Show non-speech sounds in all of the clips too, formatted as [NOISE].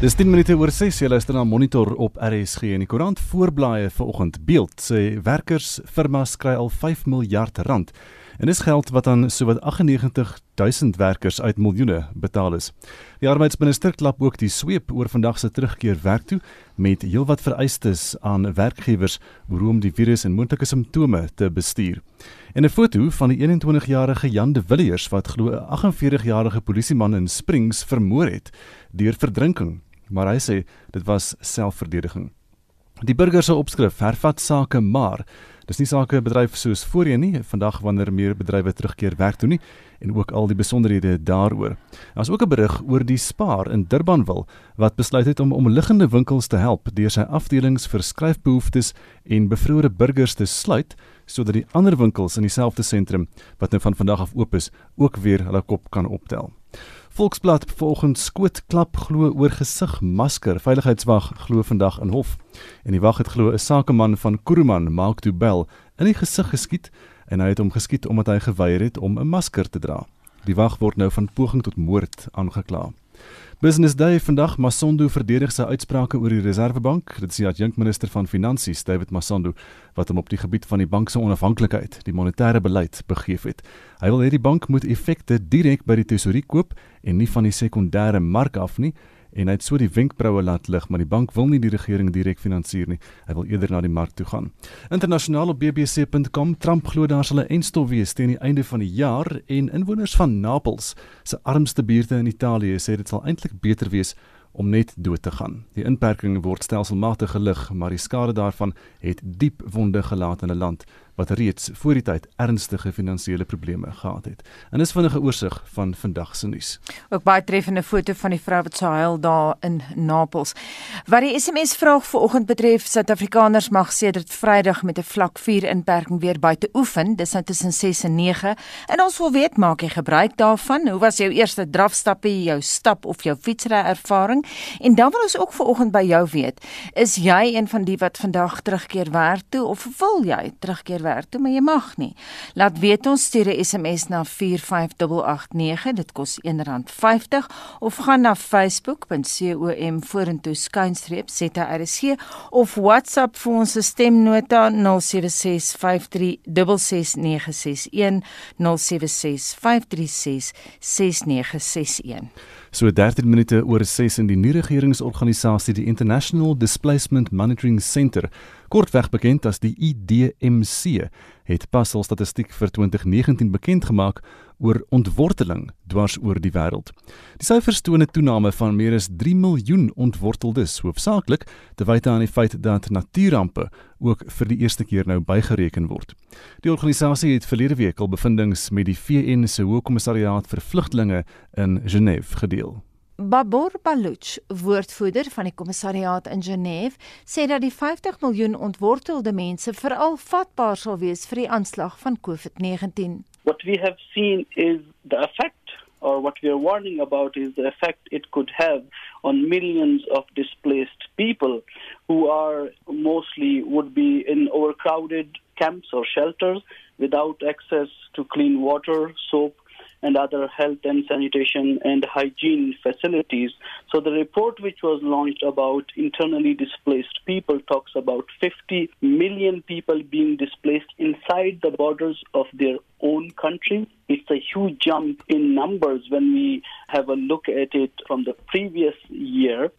Dis 10 minute oor 6 jy luister na Monitor op RSG en die koerant. Voorblaaie vanoggend. Beeld sê werkers firmas kry al 5 miljard rand. En dis geld wat aan sowat 98000 werkers uit miljoene betaal is. Die arbeidsminister klap ook die sweep oor vandag se terugkeer werk toe met heelwat vereistes aan werkgewers oor hoe om die virus en moontlike simptome te bestuur. En 'n foto van die 21-jarige Jan de Villiers wat glo 'n 48-jarige polisieman in Springs vermoor het deur verdrinking maar hy sê dit was selfverdediging. Die burger se opskrif hervat sake maar dis nie sake bedryf soos voorheen nie vandag wanneer meer bedrywe terugkeer werk toe nie en ook al die besonderhede daaroor. Daar's ook 'n berig oor die Spar in Durbanville wat besluit het om omliggende winkels te help deur sy afdelings vir skryfbehoeftes en bevrore burgers te sluit sodat die ander winkels in dieselfde sentrum wat nou van vandag af oop is ook weer hulle kop kan optel. Volksblad vanoggend skoot klap glo oor gesig masker. Veiligheidswag glo vandag in hof. En die wag het glo 'n sakeman van Kuruman, Mark Dubel, in die gesig geskiet en hy het hom geskiet omdat hy geweier het om 'n masker te dra. Die wag word nou van poging tot moord aangekla. Business Day vandag Masondo verdedig sy uitsprake oor die Reservebank. Dit sê adjunk minister van Finansies, David Masondo, wat hom op die gebied van die bank se onafhanklikheid, die monetêre beleid begeef het. Hy wil hê die bank moet effekte direk by die tesourier koop en nie van die sekondêre mark af nie en hy het so die wenkbroue laat lig, maar die bank wil nie die regering direk finansier nie. Hy wil eerder na die mark toe gaan. Internasionaal op bbc.com, Trump glo daar sal 'n eindstop wees teen die einde van die jaar en inwoners van Napels, se armste buurte in Italië, sê dit sal eintlik beter wees om net dood te gaan. Die inperking word stelselmatig gelig, maar die skade daarvan het diep wonde gelaat in 'n land wat reeds voor die tyd ernstige finansiële probleme gehad het. En dis vinnige oorsig van vandag se nuus. Ook baie treffende foto van die vrou wat so huil daar in Napels. Wat die SMS vraag vanoggend betref, Suid-Afrikaners mag sedert Vrydag met 'n vlak 4 inperking weer buite oefen, dis nou tussen 6 en 9. En ons wil weet, maak jy gebruik daarvan? Hoe was jou eerste drafstappe, jou stap of jou fietsry ervaring? En dan wil ons ook vanoggend by jou weet, is jy een van die wat vandag terugkeer werk toe of wil jy terugkeer werk toe, maar jy mag nie. Laat weet ons stuur 'n SMS na 45889, dit kos R1.50 of gaan na facebook.com vorentoe skynstreep ZRC of WhatsApp vir ons stemnota 0765366961 0765366961. So 13 minute oor 6 in die nuwe regeringsorganisasie die International Displacement Monitoring Centre kortweg bekend as die IDMC, het pas al statistiek vir 2019 bekend gemaak oor ontworteling dwars oor die wêreld. Die syfers toon 'n toename van meer as 3 miljoen ontworteldes, hoofsaaklik te wyte aan die feit dat natuurampe ook vir die eerste keer nou bygereken word. Die organisasie het verlede week al bevindinge met die VN se Hoogkommissariaat vir Vlugtelinge in Genève gedeel. Babor Baluch, woordvoerder van die kommissariaat in Genève, sê dat die 50 miljoen ontwortelde mense veral vatbaar sal wees vir die aanslag van COVID-19. What we have seen is the effect or what we are warning about is the effect it could have on millions of displaced people who are mostly would be in overcrowded camps or shelters without access to clean water, soap, and other health and sanitation and hygiene facilities. So the report which was launched about internally displaced people talks about 50 million people being displaced inside the borders of their own country. It's a huge jump in numbers when we have a look at it from the previous year.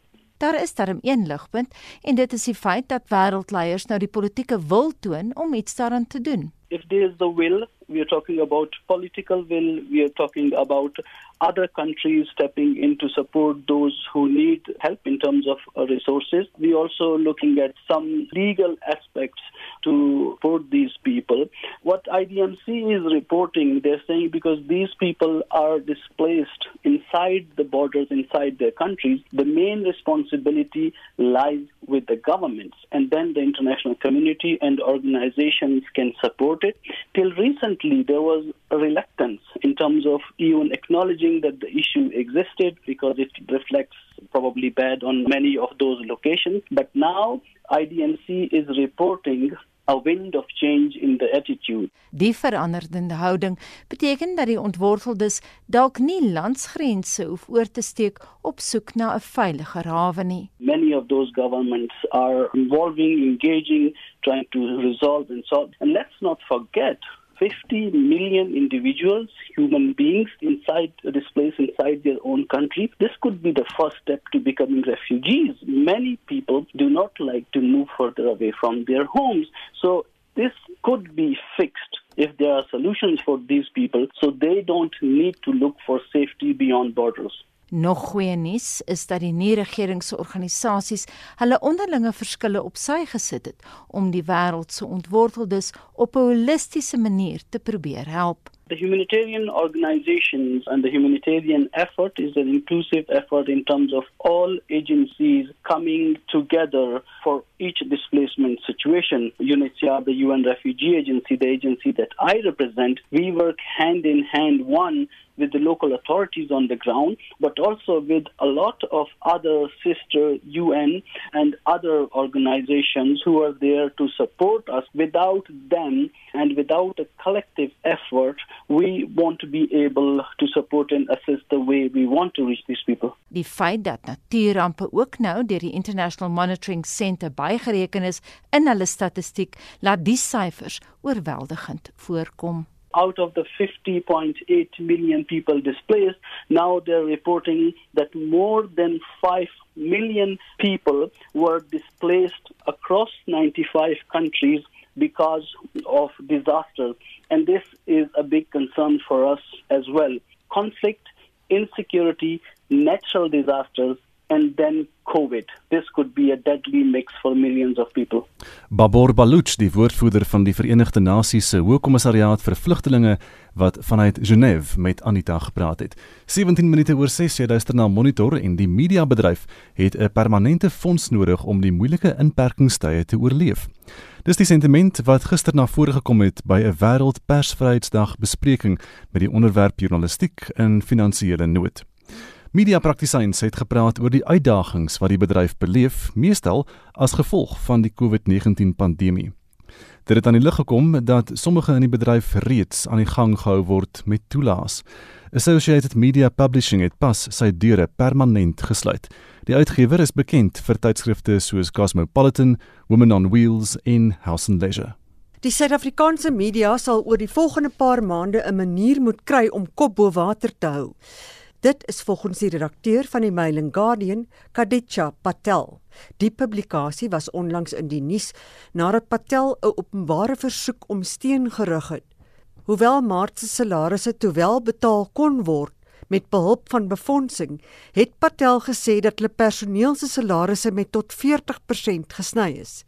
Daar is darem een ligpunt en dit is die feit dat wêreldleiers nou die politieke wil toon om iets daaraan te doen. If there is the will, we are talking about political will, we are talking about other countries stepping in to support those who need help in terms of uh, resources. We're also looking at some legal aspects to support these people. What IDMC is reporting, they're saying because these people are displaced inside the borders, inside their countries, the main responsibility lies with the governments, and then the international community and organizations can support it. Till recently, there was reluctance in terms of even acknowledging that the issue existed because it reflects probably bad on many of those locations. But now IDMC is reporting a wind of change in the attitude. Die veranderde houding beteken dat die ontworteldes dalk nie landsgrense hoef oor te steek op soek na 'n veiliger hawe nie. Many of those governments are involving, engaging, trying to resolve and solve. And let's not forget 50 million individuals, human beings inside this place, inside their own country. This could be the first step to becoming refugees. Many people do not like to move further away from their homes. So this could be fixed if there are solutions for these people so they don't need to look for safety beyond borders. Nog goeie nuus is dat die nie-regeringsorganisasies hulle onderlinge verskille op sy gesit het om die wêreld se ontworteldes op 'n holistiese manier te probeer help. The humanitarian organizations and the humanitarian effort is an inclusive effort in terms of all agencies coming together for each displacement situation. UNHCR, the UN Refugee Agency, the agency that I represent, we work hand in hand, one with the local authorities on the ground, but also with a lot of other sister UN and other organizations who are there to support us. Without them and without a collective effort, we won't be able to support and assist the way we want to reach these people. Die feit dat natuurrampe ook nou die International Monitoring Centre bygereken is in hulle statistiek, laat die syfers oorweldigend voorkom. out of the 50.8 million people displaced, now they're reporting that more than 5 million people were displaced across 95 countries because of disasters. And this is a big concern for us as well. Conflict, insecurity, natural disasters, and then COVID. This could be a deadly mix for millions of people. Babor Baluch, die woordvoerder van die Verenigde Nasies se Hoogkommissariaat vir Vlugtelinge wat vanuit Genève met Anita gepraat het. 17 minute oor 6 jy luister na Monitor en die mediabedryf het 'n permanente fonds nodig om die moeilike inperkingstye te oorleef. Dis die sentiment wat gister na vore gekom het by 'n wêreldpersvryheidsdag bespreking met die onderwerp journalistiek in finansiële nood. Mediapraktisyns het gepraat oor die uitdagings wat die bedryf beleef, meestal as gevolg van die COVID-19 pandemie. Dit het aan die lig gekom dat sommige in die bedryf reeds aan die gang gehou word met toelaas. Associated Media Publishing het pas sy deure permanent gesluit. Die uitgewer is bekend vir tydskrifte soos Cosmopolitan, Women on Wheels en House and Leisure. Die Suid-Afrikaanse media sal oor die volgende paar maande 'n manier moet kry om kop bo water te hou. Dit is volgens die redakteur van die Mail and Guardian, Kaditcha Patel. Die publikasie was onlangs in die nuus nadat Patel 'n openbare versoek om steun gerig het. Hoewel Maart se salarisse toewel betaal kon word met behulp van befondsing, het Patel gesê dat hulle personeel se salarisse met tot 40% gesny is.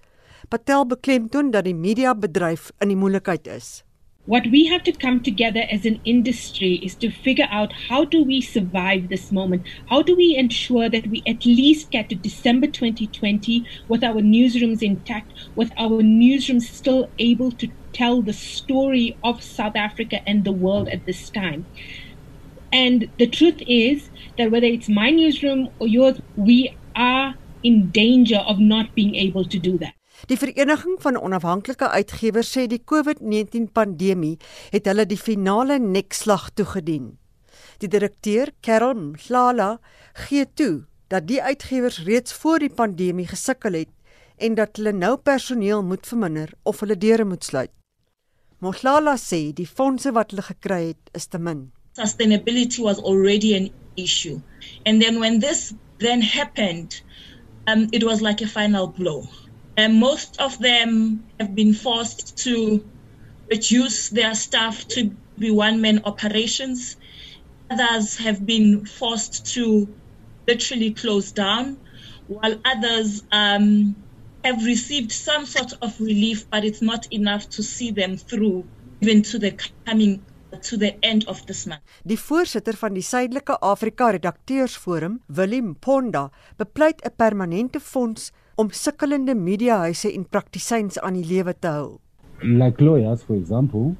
Patel beklemtoon dat die mediabedryf in die moeilikheid is. What we have to come together as an industry is to figure out how do we survive this moment? How do we ensure that we at least get to December 2020 with our newsrooms intact, with our newsrooms still able to tell the story of South Africa and the world at this time? And the truth is that whether it's my newsroom or yours, we are in danger of not being able to do that. Die Vereniging van Onafhanklike Uitgewers sê die COVID-19 pandemie het hulle die finale nekslag toegedien. Die direkteur, Carol Mhlala, gee toe dat die uitgewers reeds voor die pandemie gesukkel het en dat hulle nou personeel moet verminder of hulle deure moet sluit. Mhlala sê die fondse wat hulle gekry het is te min. Sustainability was already an issue. And then when this then happened, um, it was like a final blow. And most of them have been forced to reduce their staff to be one man operations. Others have been forced to literally close down, while others um, have received some sort of relief, but it's not enough to see them through even to the coming to the end of this month. Die voorsitter van die Suidelike Afrika Redakteursforum, Willem Ponda, bepleit 'n permanente fonds om sukkelende mediahuise en praktisyns aan die lewe te hou. Like lawyers for example,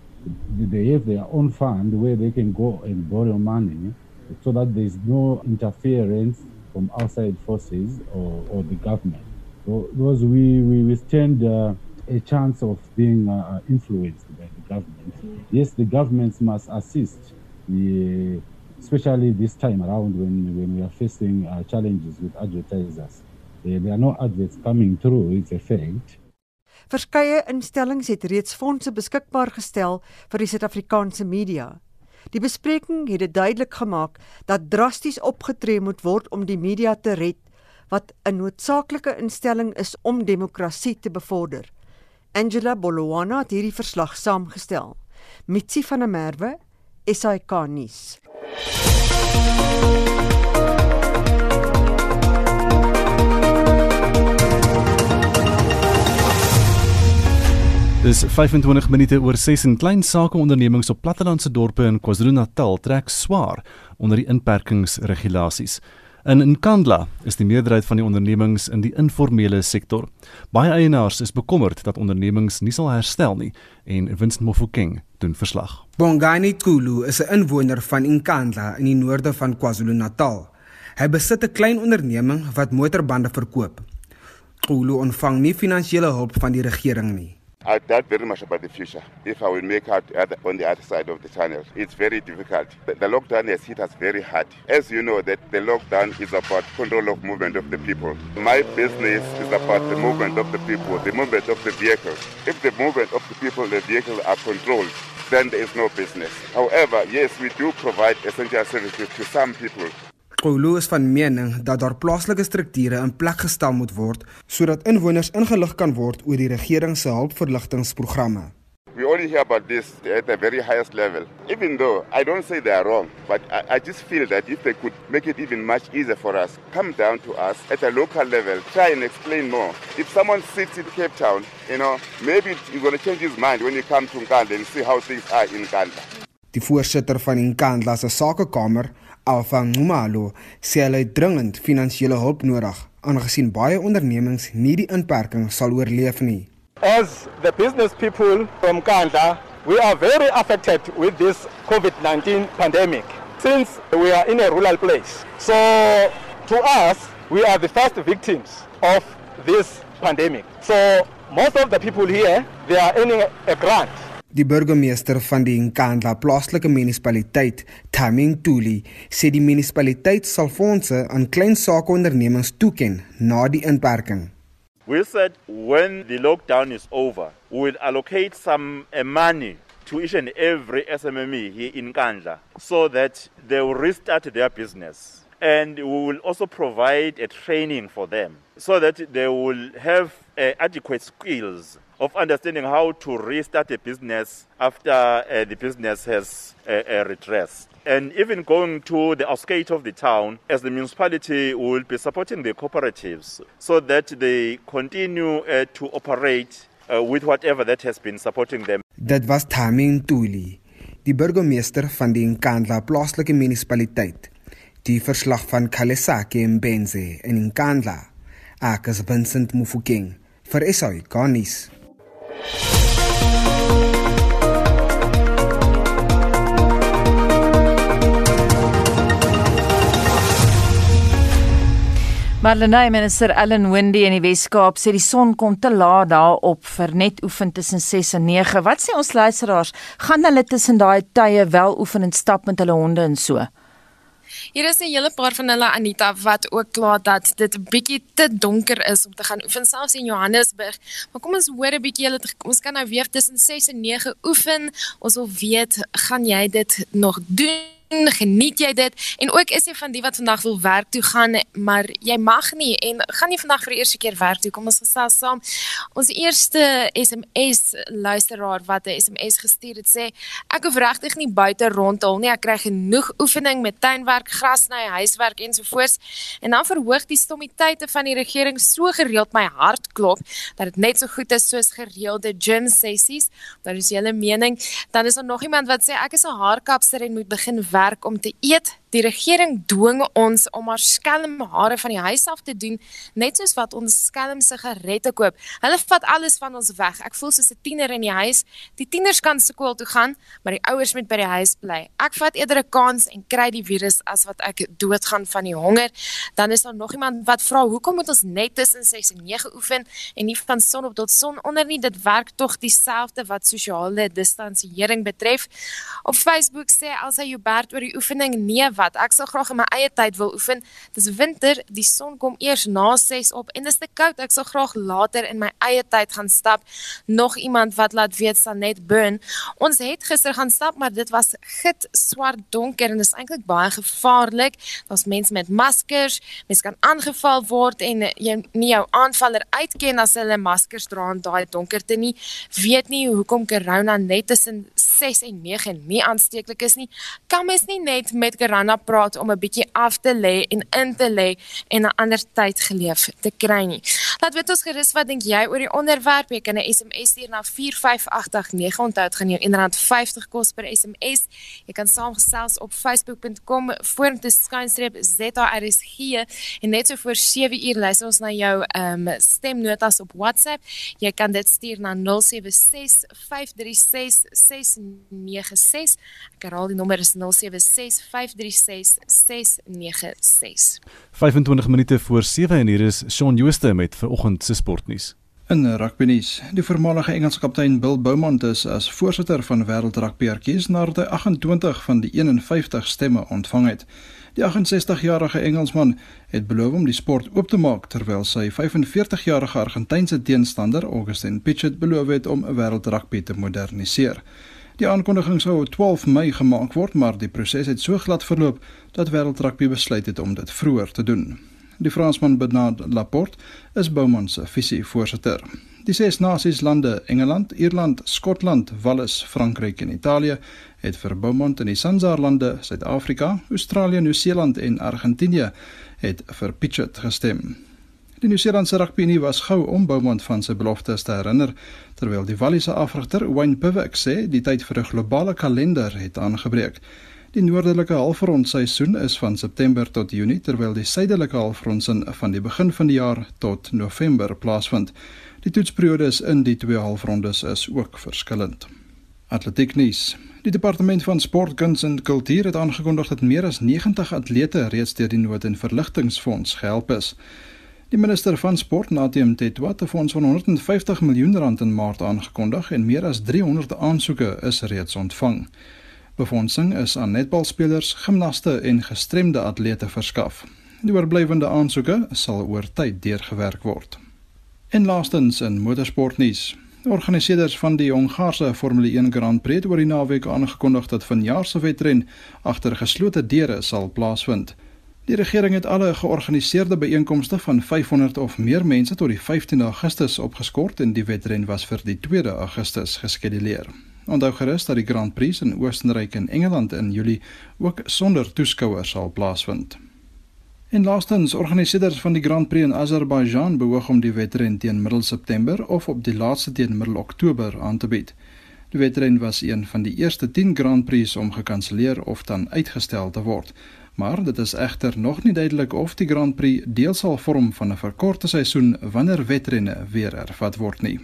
they have their own fund where they can go and borrow money so that there's no interference from outside forces or, or the government. So those we, we, we stand uh, a chance of being uh, influenced by the government. Yes, the governments must assist, the, especially this time around when, when we are facing uh, challenges with advertisers. Uh, there are no adverts coming through, it's a fact. Verskeie instellings het reeds fondse beskikbaar gestel vir die Suid-Afrikaanse media. Die bespreking het dit duidelik gemaak dat drasties opgetree moet word om die media te red wat 'n noodsaaklike instelling is om demokrasie te bevorder. Angela Bolwana het hierdie verslag saamgestel. Mitsi van der Merwe, SAK nuus. Dis 25 minute oor 6 en klein sakeondernemings op plattelandse dorpe in KwaZulu-Natal trek swaar onder die inperkingsregulasies. In Nkandla is die meerderheid van die ondernemings in die informele sektor. Baie eienaars is bekommerd dat ondernemings nie sal herstel nie en Winston Mofokeng doen verslag. Bongani Kulu is 'n inwoner van Nkandla in die noorde van KwaZulu-Natal. Hy besit 'n klein onderneming wat motorbande verkoop. Kulu ontvang nie finansiële hulp van die regering nie. I doubt very much about the future. If I will make out on the other side of the channel, it's very difficult. The, the lockdown has hit us very hard. As you know, that the lockdown is about control of movement of the people. My business is about the movement of the people, the movement of the vehicles. If the movement of the people, the vehicles are controlled, then there is no business. However, yes, we do provide essential services to some people. Kulu is van mening dat daar plaaslike strukture in plek gestel moet word sodat inwoners ingelig kan word oor die regering se hulpverligtingprogramme. We only hear about this at the very highest level. Even though I don't say they are wrong, but I, I just feel that if they could make it even much easier for us, come down to us at a local level, try and explain more. If someone sits in Cape Town, you know, maybe he's going to change his mind when you come to Nkandla and see how things are in Nkandla. Die voorsitter van Nkandla se sakekamer, Alfa Ngumalo sê hulle het dringend finansiële hulp nodig aangesien baie ondernemings nie die inperking sal oorleef nie. As the business people from Kandla, we are very affected with this COVID-19 pandemic since we are in a rural place. So to us, we are the first victims of this pandemic. So most of the people here, they are earning a grant Die burgemeester van die Nkandla plaaslike munisipaliteit, Taming Tuli, sê die munisipaliteit sal fondse aan klein sakeondernemings toeken na die inperking. We said when the lockdown is over, we will allocate some uh, money to each and every SMME here in Nkandla so that they will restart their business. And we will also provide a training for them so that they will have uh, adequate skills of understanding how to restart a business after uh, the business has uh, uh, redressed. And even going to the outskirts of the town, as the municipality will be supporting the cooperatives so that they continue uh, to operate uh, with whatever that has been supporting them. Dit was Taming Tuli, die burgemeester van die Nkandla plaaslike munisipaliteit. Die verslag van Kalesake Mbenze in Nkandla. Ek is Vincent Mufokeng vir SAI Garnis. Marlenae minister Ellen Wendy in die Wes-Kaap sê die son kom te laat daarop vir net oefen tussen 6 en 9. Wat sê ons luisteraars? Gaan hulle tussen daai tye wel oefen en stap met hulle honde en so? Hier is 'n hele paar van hulle Anita wat ook kla dat dit 'n bietjie te donker is om te gaan oefen selfs in Johannesburg. Maar kom ons hoor 'n bietjie hulle ons kan nou weer tussen 6 en 9 oefen. Ons wil weet, gaan jy dit nog doen? Geniet jy dit? En ook is jy van die wat vandag wil werk toe gaan maar jy mag nie. En gaan nie vandag vir die eerste keer werk toe. Kom ons gesels saam. Ons eerste SMS luisteraar wat 'n SMS gestuur het sê ek hoef regtig nie buite rondhol nie. Ek kry genoeg oefening met tuinwerk grasny huiswerk ensovoorts. En dan verhoog die stommiteite van die regering so gereeld my hart klop dat dit net so goed is soos gereelde gym sessies. Dan is julle mening. Dan is daar nog iemand wat sê ek is 'n haarkapster en moet begin werk werk om te eet Die regering dwing ons om maar skelm hare van die huis af te doen, net soos wat ons skelm sigarette koop. Hulle vat alles van ons weg. Ek voel soos 'n tiener in die huis. Die tieners kan skool toe gaan, maar die ouers moet by die huis bly. Ek vat eerder 'n kans en kry die virus as wat ek doodgaan van die honger. Dan is daar nog iemand wat vra, "Hoekom moet ons net tussen 6 en 9 oefen en nie van son op tot son onder nie? Dit werk tog dieselfde wat sosiale distansiering betref." Op Facebook sê Elsa Joubert oor die oefening, "Nee, wat? Ek sal graag in my eie tyd wil oefen. Dis winter, die son kom eers na 6 op en dis te koud. Ek sal graag later in my eie tyd gaan stap." Nog iemand wat laat weet sal net burn. Ons het gister gaan stap, maar dit was git swart donker en dit is eintlik baie gevaarlik. Daar's mense met maskers, mense kan aangeval word en jy nie jou aanvaller uitken as hulle maskers dra in daai donkerte nie. Weet nie hoekom corona net tussen 6 en 9 nie aansteeklik is nie. Kan mens nie net met corona praat om 'n bietjie af te lê en in te lê en 'n ander tyd geleef te kry nie. Laat weet ons gerus wat dink jy oor die onderwerp? Jy kan 'n SMS stuur na 45889 onthou dit gaan jou R1.50 kos per SMS. Jy kan saamgesels op facebook.com vorentoe skynstreep ZARSG en net so voor 7 uur luister ons na jou ehm um, stemnotas op WhatsApp. Jy kan dit stuur na 0765366996. Ek herhaal die nommer is 0765366996. 25 minute voor 7 en hier is Shaun Jooste met vanoggend se sportnuus. In rugbynuus, die voormalige Engelse kaptein Bill Beaumont is as voorsitter van Wêreld Rugby erkies nadat hy 28 van die 51 stemme ontvang het. Die 68-jarige Engelsman het beloof om die sport oop te maak terwyl sy 45-jarige Argentynse teenstander, Augustin Pichot, beloof het om Wêreld Rugby te moderniseer. Die aankondiging sou op 12 Mei gemaak word, maar die proses het so glad verloop dat Wêreld Rugby besluit het om dit vroeër te doen. Die Fransman Bernard Laporte is Bowman se visievoorsitter. Die ses nasies lande Engeland, Ierland, Skotland, Wales, Frankryk en Italië het vir Bowman in die Sanzar lande, Suid-Afrika, Australië, Nieu-Seeland en Argentinië het vir Pichot gestem. Die Nieu-Seelandse rugbyunie was gou om Bowman van sy beloftes te herinner, terwyl die Walliese afrigter Wayne Pivek sê die tyd vir 'n globale kalender het aangebreek. Die noordelike halfrondseisoen is van September tot Junie terwyl die suidelike halfrondsin van die begin van die jaar tot November plaasvind. Die toetsperiode is in die twee halfrondes is ook verskillend. Atletiek nuus. Die departement van sport, kuns en kultuur het aangekondig dat meer as 90 atlete reeds deur die Nood- en Verligtingfonds gehelp is. Die minister van sport, Natim Tetwa, het 'n fonds van 150 miljoen rand in Maart aangekondig en meer as 300 aansoeke is reeds ontvang. Befondsing is aan netbalspelers, gimnaste en gestremde atlete verskaf. Die oorblywende aansoeke sal oor tyd deurgewerk word. En laastens in motorsportnuus. Organiseerders van die Hongaarse Formule 1 Grand Prix het oor die naweek aangekondig dat vanjaar se wedren agter geslote deure sal plaasvind. Die regering het alle georganiseerde byeenkomste van 500 of meer mense tot die 15 Augustus opgeskort en die wedren was vir die 2 Augustus geskeduleer. Onthou gerus dat die Grand Prix in Oostenryk en Engeland in Julie ook sonder toeskouers sal plaasvind. En laastens, organiseerders van die Grand Prix in Azerbaijan beoog om die wedren teen middel September of op die laaste teen middel Oktober aan te bied. Die wedren was een van die eerste 10 Grand Prix om gekanselleer of dan uitgestel te word. Maar dit is egter nog nie duidelik of die Grand Prix deel sal vorm van 'n verkorte seisoen wanneer wedrenne weer ervat word nie.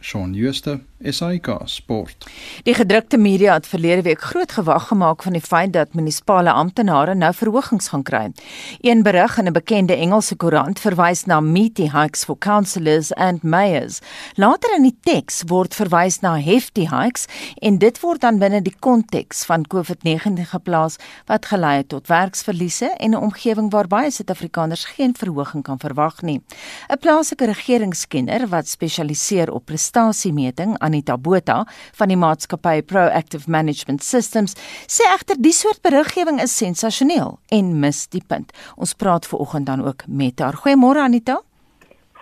Shaun Schuster, SAK Sport. Die gedrukte media het verlede week groot gewag gemaak van die feit dat munisipale amptenare nou verhogings gaan kry. Een berig in 'n bekende Engelse koerant verwys na meaty hikes for councillors and mayors. Later in die teks word verwys na hefty hikes en dit word dan binne die konteks van COVID-19 geplaas wat gelei het tot werksverliese en 'n omgewing waar baie Suid-Afrikaners geen verhoging kan verwag nie. 'n Plaaslike regeringskenner wat spesialiseer op prestasiemeting Anita Botha van die maatskappy Proactive Management Systems sê egter die soort beriggewing is sensasioneel en mis die punt. Ons praat ver oggend dan ook met haar. Goeiemôre Anita.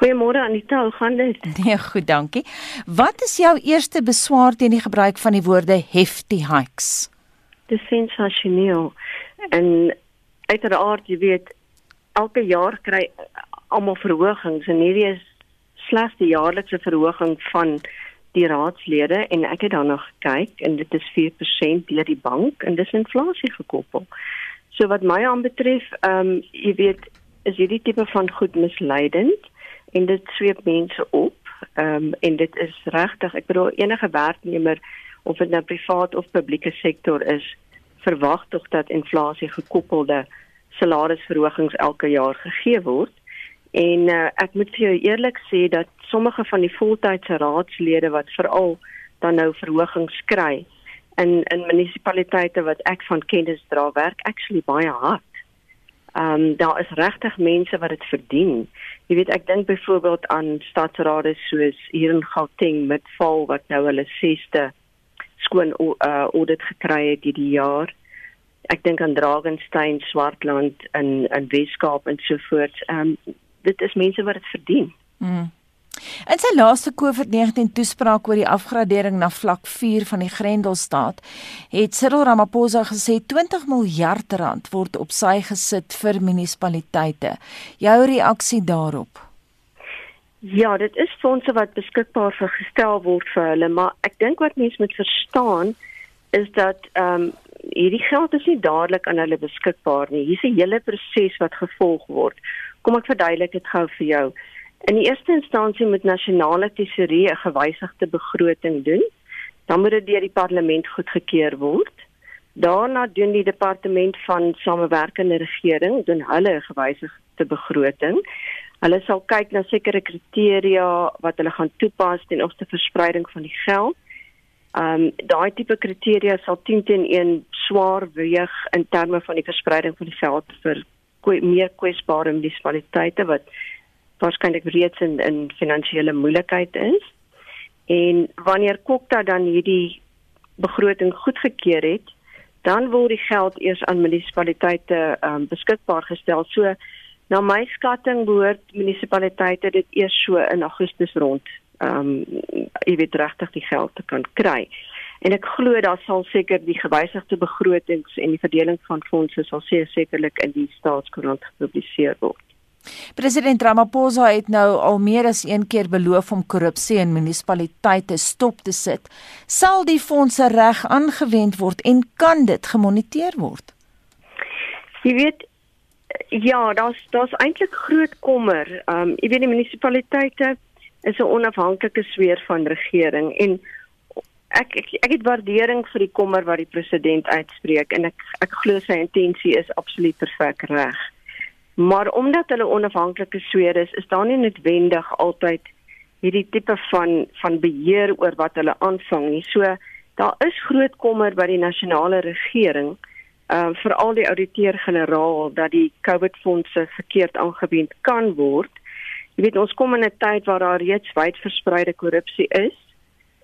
Goeiemôre Anita, hoe gaan dit? [LAUGHS] Nee, goed, dankie. Wat is jou eerste beswaar teen die gebruik van die woorde hefty hikes? Dis sensasioneel. En uiteraard, jy weet, elke jaar kry almal verhogings en hierdie is slegs die jaarlikse verhoging van die raadslede en ek het daarna gekyk en dit is 4% deur die bank en dis inflasie gekoppel. So wat my aanbetref, ehm um, jy weet, is hierdie tipe van goed misleidend en dit sweep mense op. Ehm um, en dit is regtig, ek bedoel enige werknemer of dit nou privaat of publieke sektor is, verwag tog dat inflasie gekoppelde salarisverhogings elke jaar gegee word. En uh, ek moet vir jou eerlik sê dat sommige van die voltydse raadslede wat veral dan nou verhogings kry in in munisipaliteite wat ek van kennis dra werk actually baie hard. Ehm um, daar is regtig mense wat dit verdien. Jy weet ek dink byvoorbeeld aan stadsrade soos hier in Gauteng met Val wat nou hulle 6ste skoon uh, audit gekry het hierdie jaar. Ek dink aan Drakenstein, Swartland in in Weskaap en so voort. Ehm um, dit is mense wat dit verdien. Mm. In sy laaste COVID-19 toespraak oor die afgradering na vlak 4 van die Grendelstaat, het Cyril Ramaphosa gesê 20 miljard rand word op sy gesit vir munisipaliteite. Jou reaksie daarop? Ja, dit is fondse wat beskikbaar vir gestel word vir hulle, maar ek dink wat mense moet verstaan is dat ehm um, hierdie geld is nie dadelik aan hulle beskikbaar nie. Hier's 'n hele proses wat gevolg word. Kom ek verduidelik dit gou vir jou. In die eerste instansie moet nasionale tesorie 'n gewysigde begroting doen. Dan moet dit deur die parlement goedgekeur word. Daarna doen die departement van samewerkende regering doen hulle 'n gewysigde begroting. Hulle sal kyk na sekere kriteria wat hulle gaan toepas ten opsigte verspreiding van die geld. Um daai tipe kriteria sal 10 teen 1 swaar weeg in terme van die verspreiding van die geld vir meer kwesbare munisipaliteite wat waarskynlik reeds in in finansiële moeilikheid is. En wanneer Kokta dan hierdie begroting goedgekeur het, dan word die geld eers aan munisipaliteite um, beskikbaar gestel. So na my skatting behoort munisipaliteite dit eers so in Augustus rond ehm um, jy weet regtig die geld te kan kry. En ek glo daar sal seker die gewysigde begrotings en die verdeling van fondse sal sekerlik in die staatskoerant gepubliseer word. President Ramaphosa het nou al meer as een keer beloof om korrupsie in munisipaliteite stop te sit. Sal die fondse reg aangewend word en kan dit gemoniteer word? Jy weet ja, daar's daar's eintlik groot kommer. Ehm um, jy weet die munisipaliteite is 'n onafhanklike sweer van regering en ek ek ek het waardering vir die kommer wat die president uitspreek en ek ek glo sy intensie is absoluut perfek reg. Maar omdat hulle onafhanklike sweer is, is daar nie noodwendig altyd hierdie tipe van van beheer oor wat hulle aanvang nie. So daar is groot kommer by die nasionale regering, uh veral die ouditeur-generaal dat die COVID-fondse verkeerd aangewend kan word. Jy weet ons kom in 'n tyd waar daar reeds wyd verspreide korrupsie is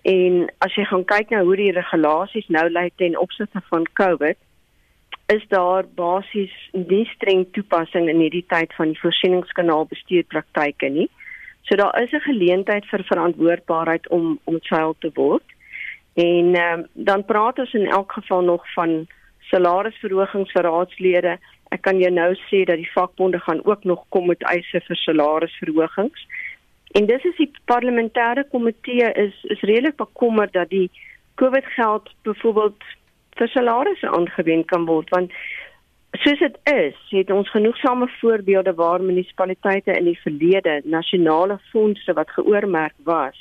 en as jy gaan kyk na hoe die regulasies nou lyk ten opsigte van COVID, is daar basies nie streng toepassing in hierdie tyd van die voorsieningskanaal bestuurpraktyke nie. So daar is 'n geleentheid vir verantwoordbaarheid om om seil te word. En um, dan praat ons in elk geval nog van salarisverhogings vir raadslede. Ek kan jou nou sê dat die vakbonde gaan ook nog kom met eise vir salarisverhogings. En dis is die parlementêre komitee is is redelik bekommerd dat die COVID geld byvoorbeeld vir salarisse aangewend kan word want soos dit is, het ons genoegsame voorbeelde waar munisipaliteite in die verlede nasionale fondse wat geoormerk was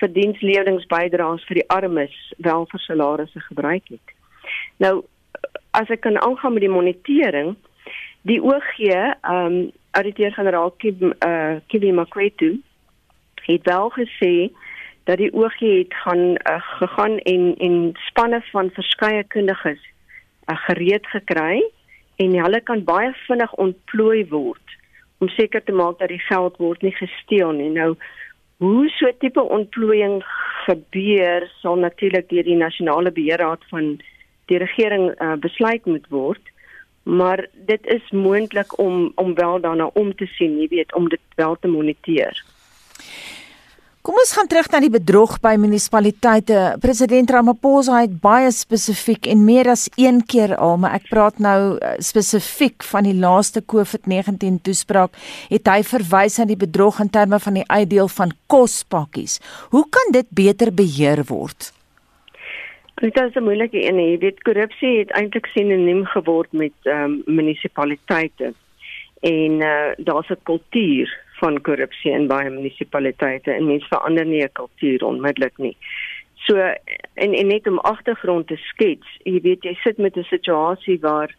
vir diensleweringbydraes vir die armes wel vir salarisse gebruik het. Nou as ek kan aangaan met die monitering, die OG, ehm um, auditeur-generaal uh, eh, Kibi Makwetu het wel gesê dat die OG het gaan uh, gegaan en en spanne van verskeie kundiges uh, gereed gekry en hulle kan baie vinnig ontplooi word om seker te maak dat die geld word nie gesteel nie. Nou hoe so 'n tipe ontplooiing gebeur sal natuurlik deur die nasionale beheerraad van die regering uh, besluit moet word. Maar dit is moontlik om om wel daarna om te sien, jy weet, om dit wel te moniteer. Kom ons gaan terug na die bedrog by munisipaliteite. President Ramaphosa het baie spesifiek en meer as een keer al, maar ek praat nou eh, spesifiek van die laaste COVID-19 toespraak, het hy verwys aan die bedrog in terme van die uitdeel van kospakkies. Hoe kan dit beter beheer word? Dit is 'n moeilike een. Jy weet korrupsie het eintlik sinoniem geword met ehm um, munisipaliteite. En uh, daar's 'n kultuur van korrupsie in baie munisipaliteite en mense verander nie 'n kultuur onmiddellik nie. So en en net om agtergrond te skets, jy weet jy sit met 'n situasie waar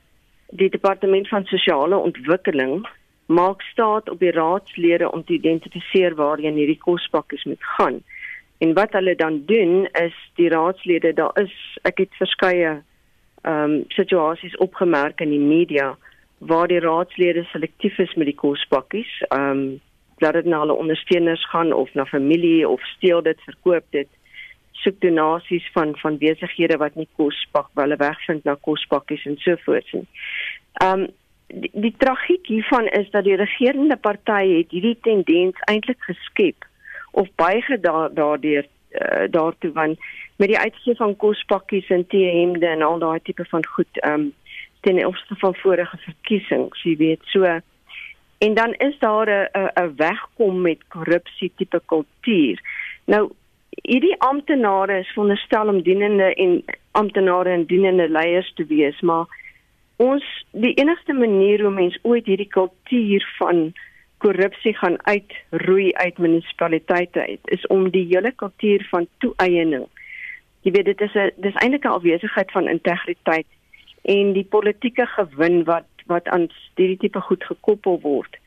die departement van sosiale ontwikkeling maak staat op die raadslede om te identifiseer waarheen hierdie kospakkies moet gaan. En wat hulle dan doen is die raadslede, daar is ek het verskeie ehm um, situasies opgemerk in die media waar die raadslede selektief is met die kospakkies. Ehm um, laat dit na hulle ondersteuners gaan of na familie of steel dit, verkoop dit. soek donasies van van besighede wat nie kospak wel wegvind na kospakkies en so voort nie. Ehm um, die, die tragiek hiervan is dat die regerende party het hierdie tendens eintlik geskep of bygedra daardeur uh, daartoe want met die uitgee van kospakkies en T-hemde en al daai tipe van goed um, ten opsigte van vorige verkiesings, jy weet, so en dan is daar 'n 'n wegkom met korrupsie tipe kultuur. Nou hierdie amptenare is veronderstel om dienende en amptenare en dienende leiers te wees, maar ons die enigste manier hoe mens ooit hierdie kultuur van korrupsie gaan uitroei uit munisipaliteite uit is om die hele kultuur van toeëning. Jy weet dit is 'n dis eintlik 'n afwesigheid van integriteit en die politieke gewin wat wat aan hierdie tipe goed gekoppel word.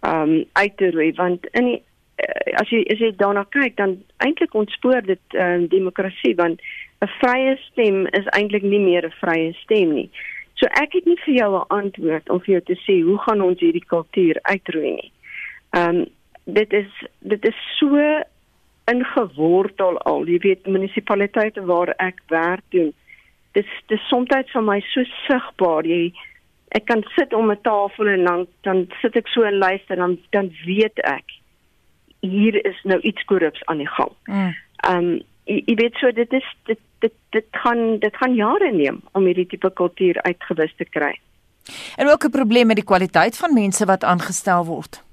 Um uit te roei want in die, uh, as jy as jy daarna kyk dan eintlik ontspoor dit uh, demokrasie want 'n vrye stem is eintlik nie meer 'n vrye stem nie. So ek het nie vir jou 'n antwoord om vir jou te sê hoe gaan ons hierdie kultuur uitroei nie. Ehm um, dit is dit is so ingewortel al. Jy weet munisipaliteite waar ek werk doen. Dis dis soms vir my so sigbaar. Jy ek kan sit om 'n tafel en dan dan sit ek so en luister dan dan weet ek hier is nou iets korrups aan die gang. Mm. Ehm um, jy, jy weet so dit is dit dit dit kan dit gaan jare neem om hierdie tipe kultuur uitgewis te kry. En ook 'n probleem met die kwaliteit van mense wat aangestel word.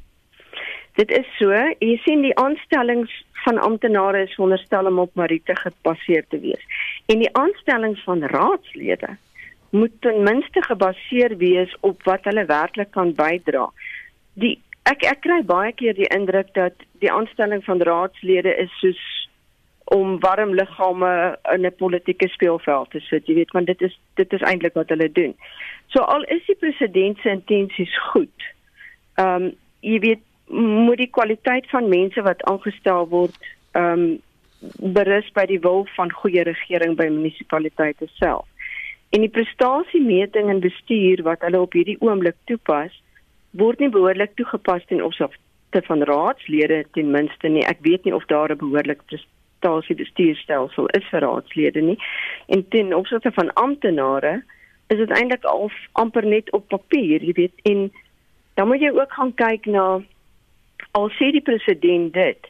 Dit is so, jy sien die aanstellings van amptenare is veronderstel om op meriete gebaseer te wees. En die aanstellings van raadslede moet ten minste gebaseer wees op wat hulle werklik kan bydra. Die ek ek kry baie keer die indruk dat die aanstelling van raadslede is soos om warm liggame in 'n politieke speelveld te sit. Jy weet, want dit is dit is eintlik wat hulle doen. So al is die president se intensies goed. Ehm um, jy weet moet die kwaliteit van mense wat aangestel word ehm um, berus by die wil van goeie regering by munisipaliteite self. En die prestasiemeting en bestuur wat hulle op hierdie oomblik toepas, word nie behoorlik toegepas ten opsigte van raadslede ten minste nie. Ek weet nie of daar 'n behoorlike prestasiebestuurstelsel is vir raadslede nie. En ten opsigte van amptenare is dit eintlik al amper net op papier, jy weet, en dan moet jy ook gaan kyk na al sê die president dit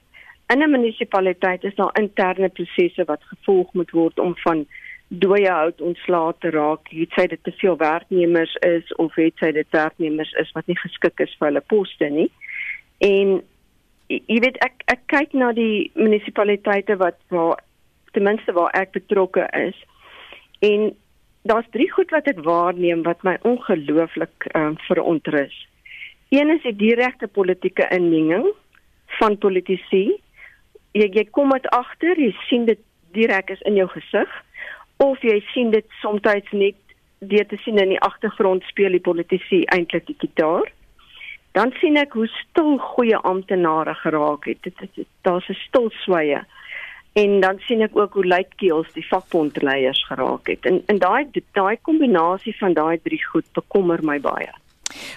in 'n munisipaliteit is daar interne prosesse wat gevolg moet word om van dooie hout ontslae te raak. Het sy dit te veel werknemers is of het sy dit werknemers is wat nie geskik is vir hulle poste nie. En jy weet ek ek kyk na die munisipaliteite wat waar ten minste waar ek betrokke is. En daar's drie goed wat ek waarneem wat my ongelooflik um, verontrus Een is die direkte politieke inmenging van politici. Jy jy kom dit agter, jy sien dit direk is in jou gesig of jy sien dit soms net deur te sien in die agtergrond speel die politici eintlik die gitaar. Dan sien ek hoe stil goeie amptenare geraak het. Dit is daar's 'n stil sweye. En dan sien ek ook hoe luitkeels die vakbondleiers geraak het. En en daai daai kombinasie van daai drie goed bekommer my baie.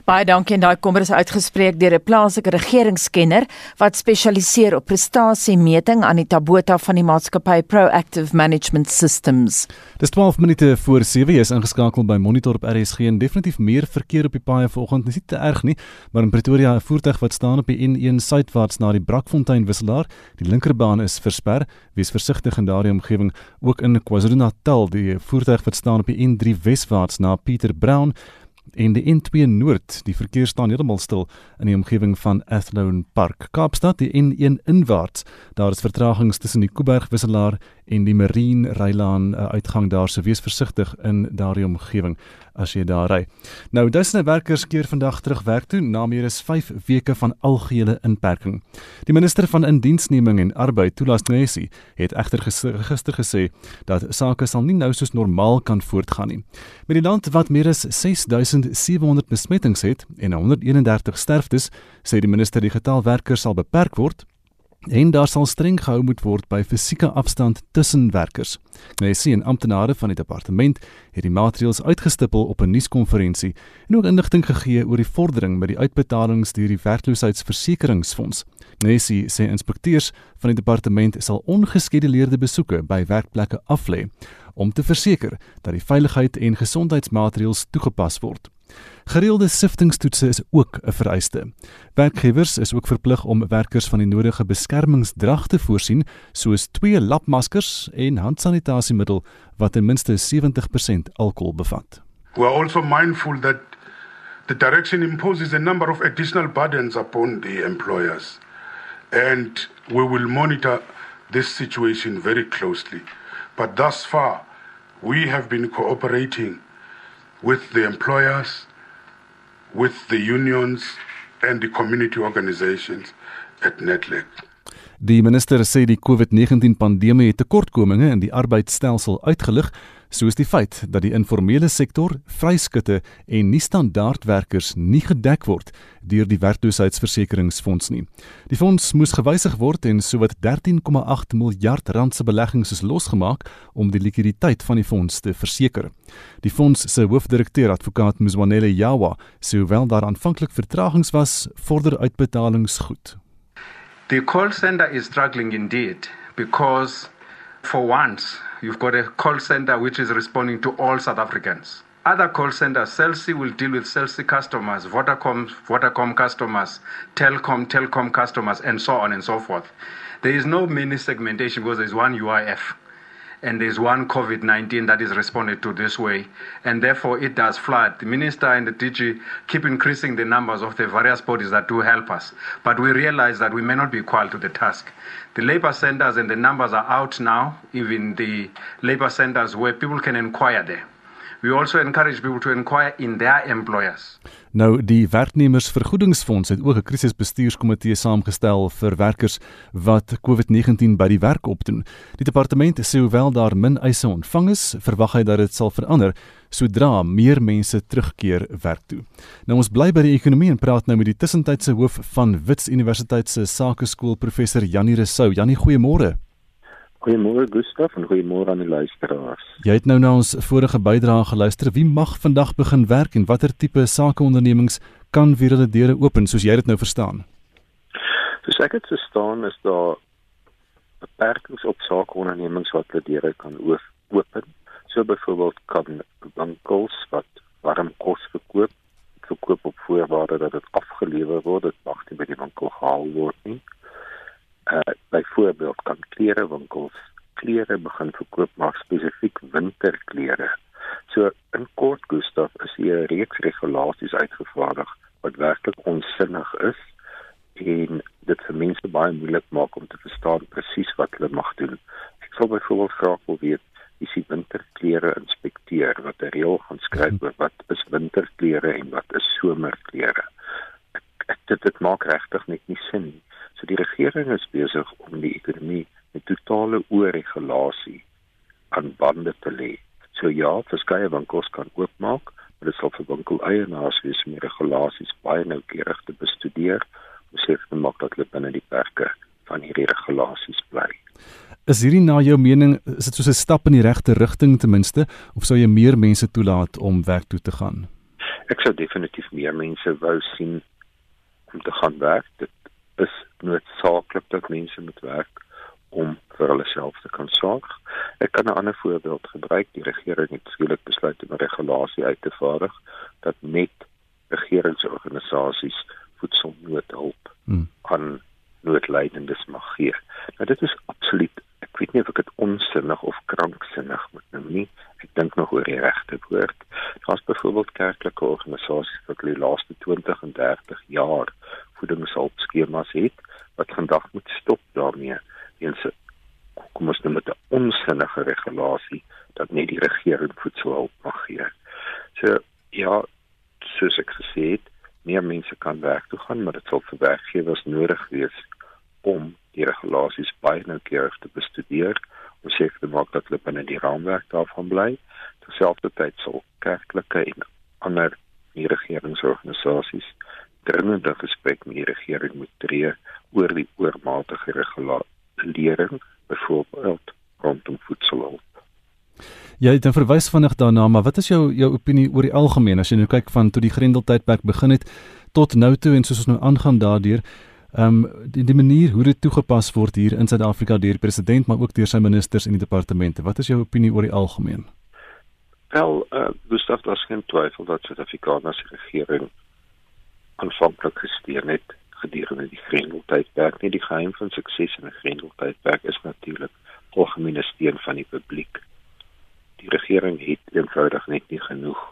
Baie dankie en daai kommer is uitgespreek deur 'n plaaslike regeringskenner wat spesialiseer op prestasiemeting aan die Tabota van die maatskappy Proactive Management Systems. Dis 12 minute voor 7 is ingeskakel by Monitor op RSG en definitief meer verkeer op die paaie vanoggend. Dis nie te erg nie, maar in Pretoria 'n voertuig wat staan op die N1 suidwaarts na die Brakfontein wisselaar. Die linkerbaan is versper. Wees versigtig in daardie omgewing. Ook in KwaZulu-Natal, die voertuig wat staan op die N3 weswaarts na Pieter Brown en die N2 Noord. Die verkeer staan heeltemal stil in die omgewing van Athlone Park. Kaapstad die N1 inwaarts. Daar is vertragings tussen die Kuiberg wisselaar en die Marine Rylaan uh, uitgang daar, so wees versigtig in daardie omgewing as jy daar ry. Nou duisende werkers keer vandag terug werk toe na meer as 5 weke van algehele inperking. Die minister van Indiensneming en Arbeid, Thulas Nesi, het egter gister gesê dat sake sal nie nou soos normaal kan voortgaan nie. Met die land wat meer as 6700 besmettings het en 131 sterftes, sê die minister die getal werkers sal beperk word en daar sal streng gehou moet word by fisieke afstand tussen werkers. Nou sien amptenare van die departement het die maatreëls uitgestipel op 'n nuuskonferensie en ook inligting gegee oor die vordering met die uitbetalings deur die werkloosheidsversekeringsfonds. Nessie nou sê inspekteurs van die departement sal ongeskeduleerde besoeke by werkplekke aflê om te verseker dat die veiligheid en gesondheidsmaatreëls toegepas word. Gereelde siftingstoetse is ook 'n vereiste. Werkgewers is ook verplig om werkers van die nodige beskermingsdrag te voorsien, soos twee lapmaskers en handsanitasiemiddel wat ten minste 70% alkohol bevat. We are also mindful that the direction imposes a number of additional burdens upon the employers and we will monitor this situation very closely. But thus far, we have been cooperating with the employers with the unions and the community organizations at Netlek. Die minister sê die COVID-19 pandemie het tekortkominge in die arbeidsstelsel uitgelig soos die feit dat die informele sektor, vryskutte en nie standaardwerkers nie gedek word deur die werkloosheidsversekeringsfonds nie. Die fonds moes gewysig word en sowat 13,8 miljard rand se beleggings is losgemaak om die likwiditeit van die fonds te verseker. Die fonds se hoofdirekteur advokaat Mzwanele Yawa sê hoewel daar aanvanklik vertragings was, vorder uitbetalings goed. The call center is struggling indeed because for once you've got a call center which is responding to all South Africans. Other call centers, Celsi will deal with Celsi customers, Vodacom, Vodacom customers, Telcom, Telcom customers, and so on and so forth. There is no mini segmentation because there's one UIF and there's one COVID 19 that is responded to this way, and therefore it does flood. The minister and the DG keep increasing the numbers of the various bodies that do help us, but we realize that we may not be equal to the task. The labor centers and the numbers are out now, even the labor centers where people can inquire there. We also encourage people to inquire in their employers. Nou die werknemersvergoedingsfonds het ook 'n krisisbestuurskomitee saamgestel vir werkers wat COVID-19 by die werk opdoen. Die departement sê hoewel daar min eise ontvang is, verwag hy dat dit sal verander sodra meer mense terugkeer werk toe. Nou ons bly by die ekonomie en praat nou met die tussentydse hoof van Wits Universiteit se Sakeskool professor Janie Resou. Janie, goeiemôre. Goeiemôre Gustaf en goeiemôre aan die luisteraars. Jy het nou na ons vorige bydrae geluister. Wie mag vandag begin werk en watter tipe sakeondernemings kan weer hulle deure open soos jy dit nou verstaan? Soos ek dit verstaan is daar beperkings op sakeondernemings wat hulle deure kan open. So byvoorbeeld kan winkels wat warm kos verkoop, verkoop op voorwaarde dat dit afgelewer word, dit mag nie by die winkel gehaal word nie uh byvoorbeeld kan klerewinkels klere begin verkoop maar spesifiek winterklere. So in kort Gustaf is hier 'n reeks regulasies uitgevaardig wat werklik onsinnig is en dit vir mense baie moeilik maak om te verstaan presies wat hulle mag doen. Ek sal byvoorbeeld graag wil weet wie se winterklere inspekteer wat 'n reël gaan skryf oor wat is winterklere en wat is somerklere. Ek dit dit maak regtig net nie sin nie. So die regering is besig om die ekonomie met totale oorregulasie aan bande te lê. So ja, verskeie winkels kan oopmaak, maar dit sal vir winkeleienaars wees om regulasies baie noukeurig te bestudeer om seker te maak dat hulle binne die perke van hierdie regulasies bly. Is hierdie na jou mening is dit soos 'n stap in die regte rigting ten minste of sou jy meer mense toelaat om werk toe te gaan? Ek sou definitief meer mense wou sien om te gaan werk. Dit is noodsaaklik dat mense moet werk om vir hulle self te kan sorg. Ek kan 'n ander voorbeeld gebruik. Die regering het skielik besluit om 'n regulasie uit te vaardig dat net regeringsorganisasies voedselnoodhulp hmm. aan noodlydendes mag gee. Nou dit is absoluut ek weet nie of ek dit onsinnig of kranksinnig moet noem nie. Ek dink nog oor die regte woord. As byvoorbeeld kerklike organisasies wat die laaste 20 en 30 jaar voedingshulpskemas het wat vandag moet stop daarmee weens kom ons nou met 'n onsinnige regulasie dat net die regering voedselhulp mag gee. So ja, soos ek gesê het, meer mense kan werk toe gaan, maar dit sal vir werkgewers nodig wees om die regulasies baie noukeurig te bestudeer om seker te maak dat hulle binne die raamwerk daarvan bly. Terselfdertyd sal kerklike en ander nie-regeringsorganisasies dringend in gesprek met die regering moet tree oor die oormatige regulering, byvoorbeeld rondom voedselhulp. Ja, dit verwys vinnig daarna, maar wat is jou jou opinie oor die algemeen as jy nou kyk van toe die Grendeltydperk begin het tot nou toe en soos ons nou aangaan daardeur? Ehm um, die, die manier hoe dit toegepas word hier in Suid-Afrika deur die president maar ook deur sy ministers en die departemente. Wat is jou opinie oor die algemeen? Wel, eh uh, Gustav, daar's geen twyfel dat Suid-Afrikaanse regering aanvanklik gesteun het gedurende die Grendeltydperk. Nie die geheim van sukses in 'n Grendeltydperk is natuurlik algemene steun van die publiek. Die regering het eenvoudig net nie genoeg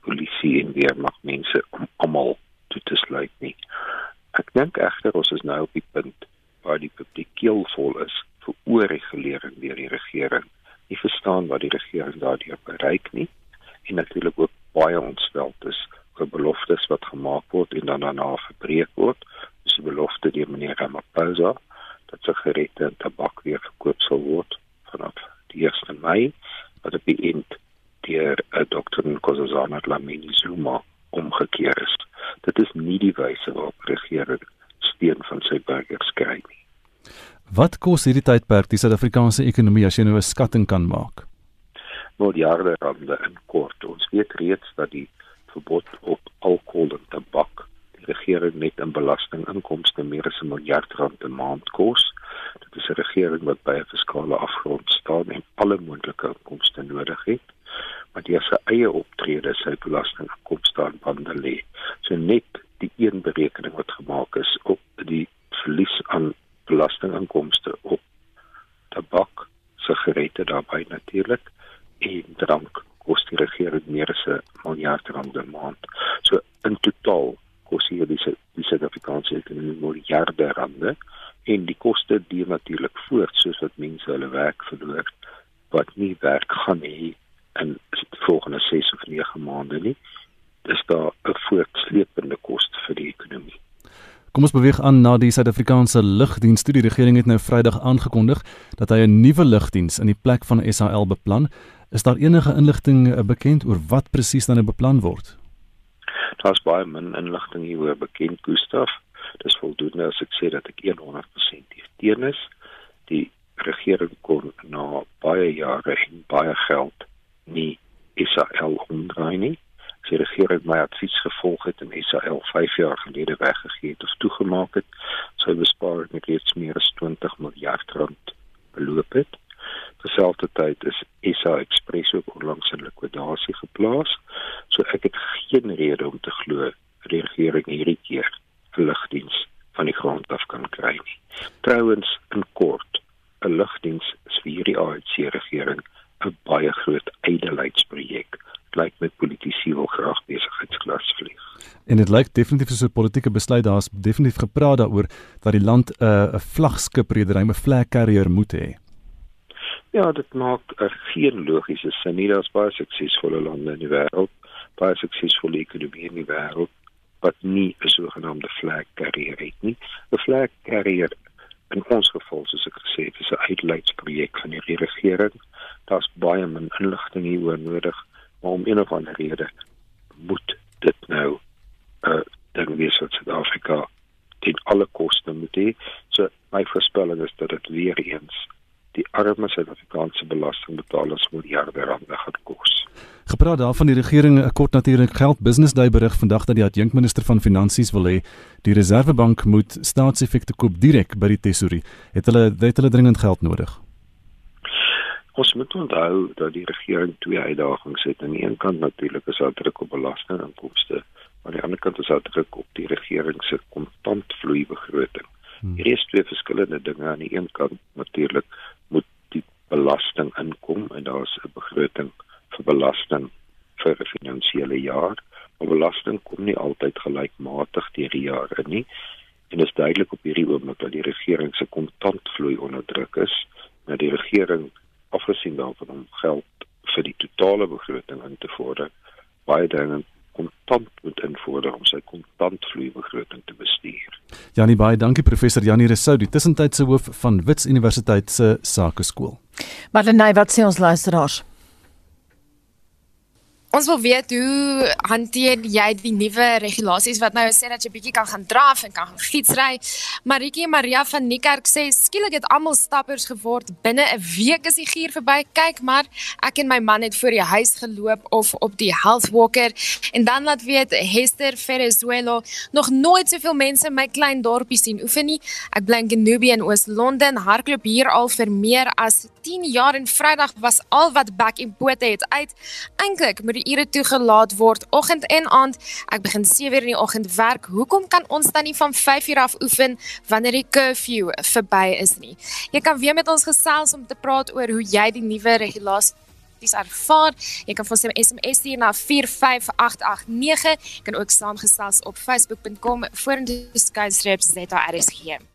polisie en weermag mense om almal toe te sluit nie. Ek dink egter ons is nou op die punt waar die publiek keelvol is vir oorregulering deur die regering. Nie verstaan wat die regering daardeur bereik nie en natuurlik ook baie ontstel is oor beloftes wat gemaak word en dan daarna verbreek word. Dis die belofte deur meneer Ramaphosa dat sigarette en tabak weer verkoop sal word vanaf die 1 Mei wat op die eind deur 'n eh, dokter Nkosazana Dlamini Zuma omgekeer is dit is nie die wyse waarop regering steun van sy burgers kry nie. Wat kos hierdie tydperk die Suid-Afrikaanse ekonomie as jy nou 'n skatting kan maak? Miljarde rande in kort. Ons weet reeds dat die verbod op alkohol en tabak die regering net in belastinginkomste meer as 'n miljard rand per maand kos. Dit is 'n regering wat by 'n fiskale afgrond staan en alle moontlike inkomste nodig het maar die se eie optrede sy belastinginkomste aan bande lê. So net die een berekening wat gemaak is op die verlies aan belastinginkomste op tabak, sigarette daarbey natuurlik en drank kos die regering meer as 'n miljard rand per maand. So in totaal hier die die Suid-Afrikaanse ekonomie miljarde rande en die koste die natuurlik voort soos wat mense hulle werk verloor wat nie werk gaan hê in die volgende 6 of 9 maande nie. Dis daar 'n voortsleepende koste vir die ekonomie. Kom ons beweeg aan na die Suid-Afrikaanse lugdiens. Die regering het nou Vrydag aangekondig dat hy 'n nuwe lugdiens in die plek van SAL beplan. Is daar enige inligting bekend oor wat presies dan nou beplan word? Daar's baie min inligting hieroor bekend, Gustaf. Dis voldoende as ek sê dat ek 100% teen is. Die regering kon na baie jare en baie geld nie Israel omdraai nie. Sy regering my advies gevolg het en Israel 5 jaar gelede weggegee het of toegemaak het, sou besparing net reeds meer as 20 miljard rand beloop het. Terselfdertyd is SA Express ook onlangs in likwidasie geplaas, so ek het geen rede om te glo die regering hierdie keer vlugdiens van die grond af kan kry nie. Trouwens in kort, 'n lugdiens is vir hierdie ANC regering 'n baie groot eidelheidsprojek. Dit lyk met politici wil graag besigheidsklas vlieg. En dit lyk definitief soos 'n politieke besluit. Daar's definitief gepraat daaroor dat die land 'n uh, 'n vlagskip redery, 'n flag carrier moet hê. Ja, dit maak er geen logiese sin nie. Daar's baie suksesvolle lande in die wêreld, baie suksesvolle ekonomieë in die wêreld wat nie 'n sogenaamde flag carrier het nie. 'n Flag carrier in ons geval soos ek gesê het, is 'n uitleidsprojek van die regering daar's baie min inligting hieroor nodig maar om een of ander rede moet dit nou uh eh, dan wees wat Suid-Afrika teen alle koste moet hê so my voorspelling is dat dit weer eens die arme Suid-Afrikaanse belastingbetalers miljarde rande gaan kos. Gepraat daarvan die regering 'n kort natuurlik geld business day berig vandag dat die adjunkminister van finansies wil hê die reservebank moet staatseffekte koop direk by die tesorie. Het hulle het hulle dringend geld nodig? Ons moet onthou dat die regering twee uitdagings het. Aan die een kant natuurlik is daar druk op belastinginkomste, maar aan die ander kant is daar druk op die regering se kontantvloei begroting. Hmm. Hier is twee verskillende dinge. Aan die een kant natuurlik belasting inkom en daar's 'n begroting vir belasting vir 'n finansiële jaar. Maar belasting kom nie altyd gelykmatig deur die jare nie. En dit is duidelik op hierdie oomblik dat die regering se kontantvloei onder druk is. Nou die regering afgesien daarvan om geld vir die totale begroting in te vorder, baie dringend kontant moet invorder om sy kontantvloei begroting te bestuur. Janie baie dankie professor Janie Resou, die tussentydse hoof van Wits Universiteit se Sakeskool. Madeleine, wat sê ons luisteraars? Ons wil weet hoe hanteer jy die nuwe regulasies wat nou sê dat jy bietjie kan gaan draf en kan gaan fietsry. Maritjie Maria van Niekerk sê skielik het almal stappers geword binne 'n week is die gier verby. Kyk maar, ek en my man het voor die huis geloop of op die health walker en dan laat weet Hester Venezuela nog nooit soveel mense in my klein dorpie sien oefen nie. Ek bly in Genubi in Oos-London, hardloop hier al vir meer as 10 jaar en Vrydag was al wat back en pote het uit. Eintlik moet ure toegelaat word oggend en aand. Ek begin 7:00 in die oggend werk. Hoekom kan ons dan nie van 5:00 af oefen wanneer die curfew verby is nie? Jy kan weer met ons gesels om te praat oor hoe jy die nuwe regulasies dis ervaar. Jy kan vir ons 'n SMS stuur na 45889. Jy kan ook saamgesels op facebook.com vorentoe skynstreps ZARSG.